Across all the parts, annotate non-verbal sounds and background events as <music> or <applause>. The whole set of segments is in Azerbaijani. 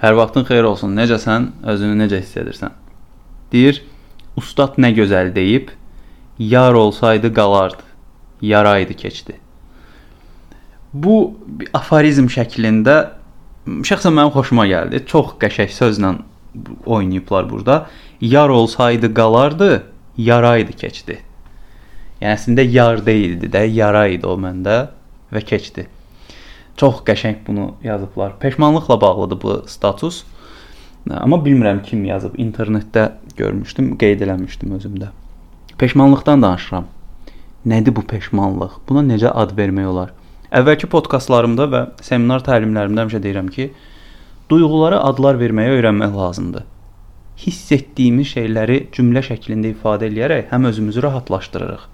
Hər vaxtın xeyir olsun. Necəsən? Özünü necə hiss edirsən? Deyir, ustad nə gözəl deyib, yar olsaydı qalardı, yaraydı keçdi. Bu aforizm şəklində şəxsən mənim xoşuma gəldi. Çox qəşəng sözlə oynayıblar burada. Yar olsaydı qalardı, yaraydı keçdi. Yəni əslində yar deyildi də, yara idi o məndə və keçdi. Çox qəşəng bunu yazıblar. Peşmanlıqla bağlıdır bu status. Amma bilmirəm kim yazıb. İnternetdə görmüşdüm, qeyd eləmişdim özümdə. Peşmanlıqdan danışıram. Nədir bu peşmanlıq? Buna necə ad vermək olar? Əvvəlki podkastlarımda və seminar təlimlərimdə həmişə deyirəm ki, duyğulara adlar verməyi öyrənmək lazımdır. Hiss etdiyimiz şeyləri cümlə şəklində ifadə eləyərək həm özümüzü rahatlaşdırırıq,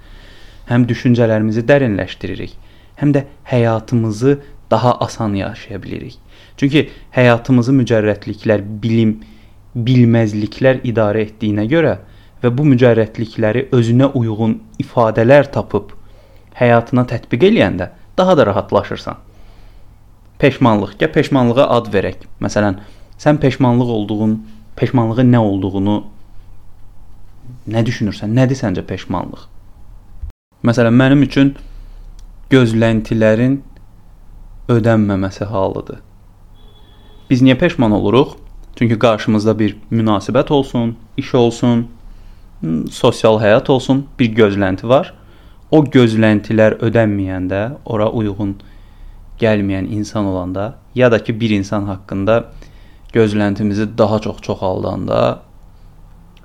həm düşüncələrimizi dərinləşdiririk, həm də həyatımızı daha asan yaşaya bilirik. Çünki həyatımızı mücərrətliklər, bilim, bilməzliklər idarə etdiyinə görə və bu mücərrətlikləri özünə uyğun ifadələr tapıb həyatına tətbiq eləyəndə daha da rahatlaşırsan. Peşmanlıq, gəl peşmanlığa ad verək. Məsələn, sən peşmanlıq olduğun, peşmanlığın nə olduğunu nə düşünürsən? Nədir səncə peşmanlıq? Məsələn, mənim üçün gözləntilərin ödənməməsi halıdır. Biz niyə peşman oluruq? Çünki qarşımızda bir münasibət olsun, iş olsun, sosial həyat olsun, bir gözlənti var. O gözləntilər ödənməyəndə, ora uyğun gəlməyən insan olanda, ya da ki bir insan haqqında gözləntimizi daha çox çoxaldanda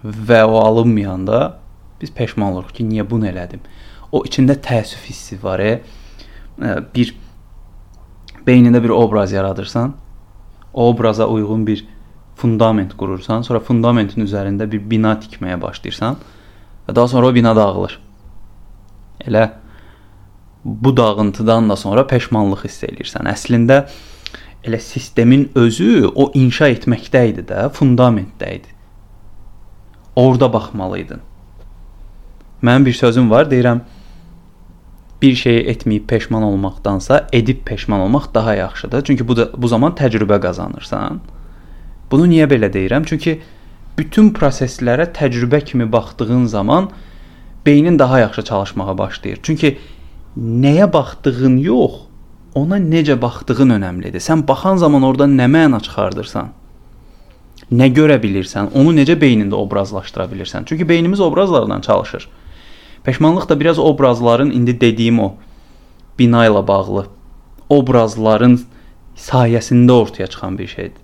və o alınmayanda biz peşman oluruq ki, niyə bunu elədim? O içində təəssüf hissi var, e? bir beynində bir obraz yaradırsan, o obraza uyğun bir fundament qurursan, sonra fundamentin üzərində bir bina tikməyə başlayırsan və daha sonra o bina dağılır. Elə bu dağıntıdan da sonra peşmanlıq hiss eləyirsən. Əslində elə sistemin özü o inşa etməkdə idi də, fundamentdə idi. Orda baxmalıydın. Mənim bir sözüm var, deyirəm, bir şeyi etməyib peşman olmaqdansa edib peşman olmaq daha yaxşıdır. Çünki bu da, bu zaman təcrübə qazanırsan. Bunu niyə belə deyirəm? Çünki bütün proseslərə təcrübə kimi baxdığın zaman beynin daha yaxşı çalışmağa başlayır. Çünki nəyə baxdığın yox, ona necə baxdığın önəmlidir. Sən baxan zaman orada nə məna çıxardırsan? Nə görə bilirsən? Onu necə beynində obrazlaşdıra bilirsən? Çünki beynimiz obrazlarla çalışır. Peşmanlıq da biraz obrazların indi dediyim o bina ilə bağlı obrazların sayəsində ortaya çıxan bir şeydir.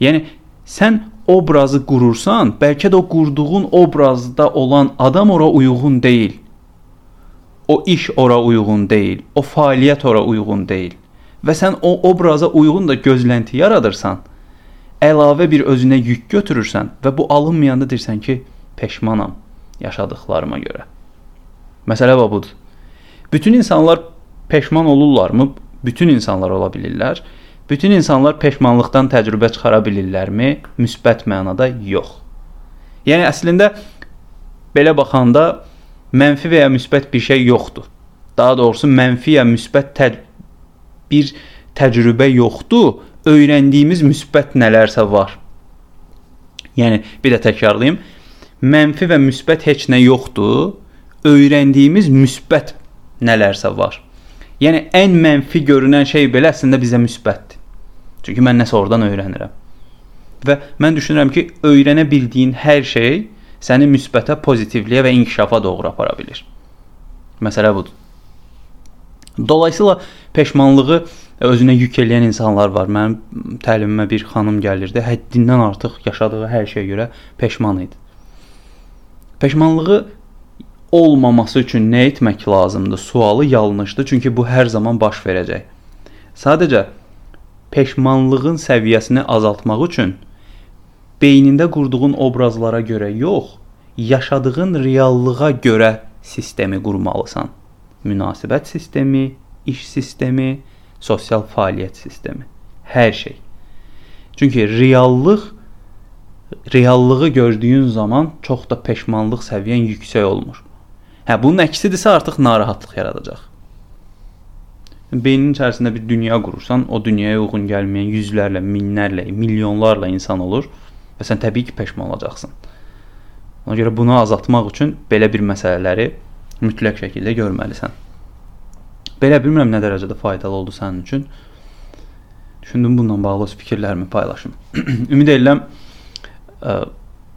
Yəni sən obrazı qurursan, bəlkə də o qurduğun obrazda olan adam ora uyğun deyil. O iş ora uyğun deyil, o fəaliyyət ora uyğun deyil və sən o obraza uyğun da gözlənti yaradırsan, əlavə bir özünə yük götürürsən və bu alınmayanda deyirsən ki, peşmanam yaşadıklarıma görə. Məsələ budur. Bütün insanlar peşman olurlarmı? Bütün insanlar ola bilirlər. Bütün insanlar peşmanlıqdan təcrübə çıxara bilirlərmi? Müsbət mənada yox. Yəni əslində belə baxanda mənfi və ya müsbət bir şey yoxdur. Daha doğrusu mənfi ya müsbət tə bir təcrübə yoxdur. Öyrəndiyimiz müsbət nələrsə var. Yəni bir də təkrarlayım. Mənfi və müsbət heç nə yoxdur öyrəndiyimiz müsbət nələrsə var. Yəni ən mənfi görünən şey belə əslində bizə müsbətdir. Çünki mən nəsə oradan öyrənirəm. Və mən düşünürəm ki, öyrənə bildiyin hər şey səni müsbətə, pozitivliyə və inkişafa doğru apara bilər. Məsələ budur. Dolayısıyla peşmanlığı özünə yük eləyən insanlar var. Mənim təlimimə bir xanım gəlirdi. Həddindən artıq yaşadığı hər şeyə görə peşman idi. Peşmanlığı olmaması üçün nə etmək lazımdır? Sualı yanlışdır, çünki bu hər zaman baş verəcək. Sadəcə peşmanlığın səviyyəsini azaltmaq üçün beynində qurduğun obrazlara görə yox, yaşadığın reallığa görə sistemi qurmalısan. Münasibət sistemi, iş sistemi, sosial fəaliyyət sistemi, hər şey. Çünki reallıq reallığı gördüyün zaman çox da peşmanlıq səviyyən yüksək olmur. Hə, bunun əksidirsə artıq narahatlıq yaradacaq. Beynin içərisində bir dünya qurursan, o dünyaya uyğun gəlməyən yüzlərlə, minlərlə, milyonlarla insan olur və sən təbii ki, peşman olacaqsan. Ona görə bunu azaltmaq üçün belə bir məsələləri mütləq şəkildə görməlisən. Belə bilmirəm nə dərəcədə faydalı oldu sənin üçün. Düşündüm bununla bağlı öz fikirlərimi paylaşım. <clears throat> Ümid edirəm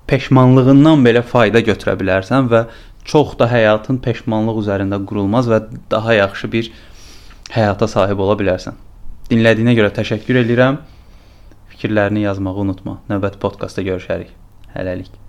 peşmanlığından belə fayda götürə bilərsən və çox da həyatın peşmanlıq üzərində qurulmaz və daha yaxşı bir həyata sahib ola bilərsən. Dinlədiyinə görə təşəkkür edirəm. Fikirlərini yazmağı unutma. Növbəti podkastda görüşərik. Hələlik.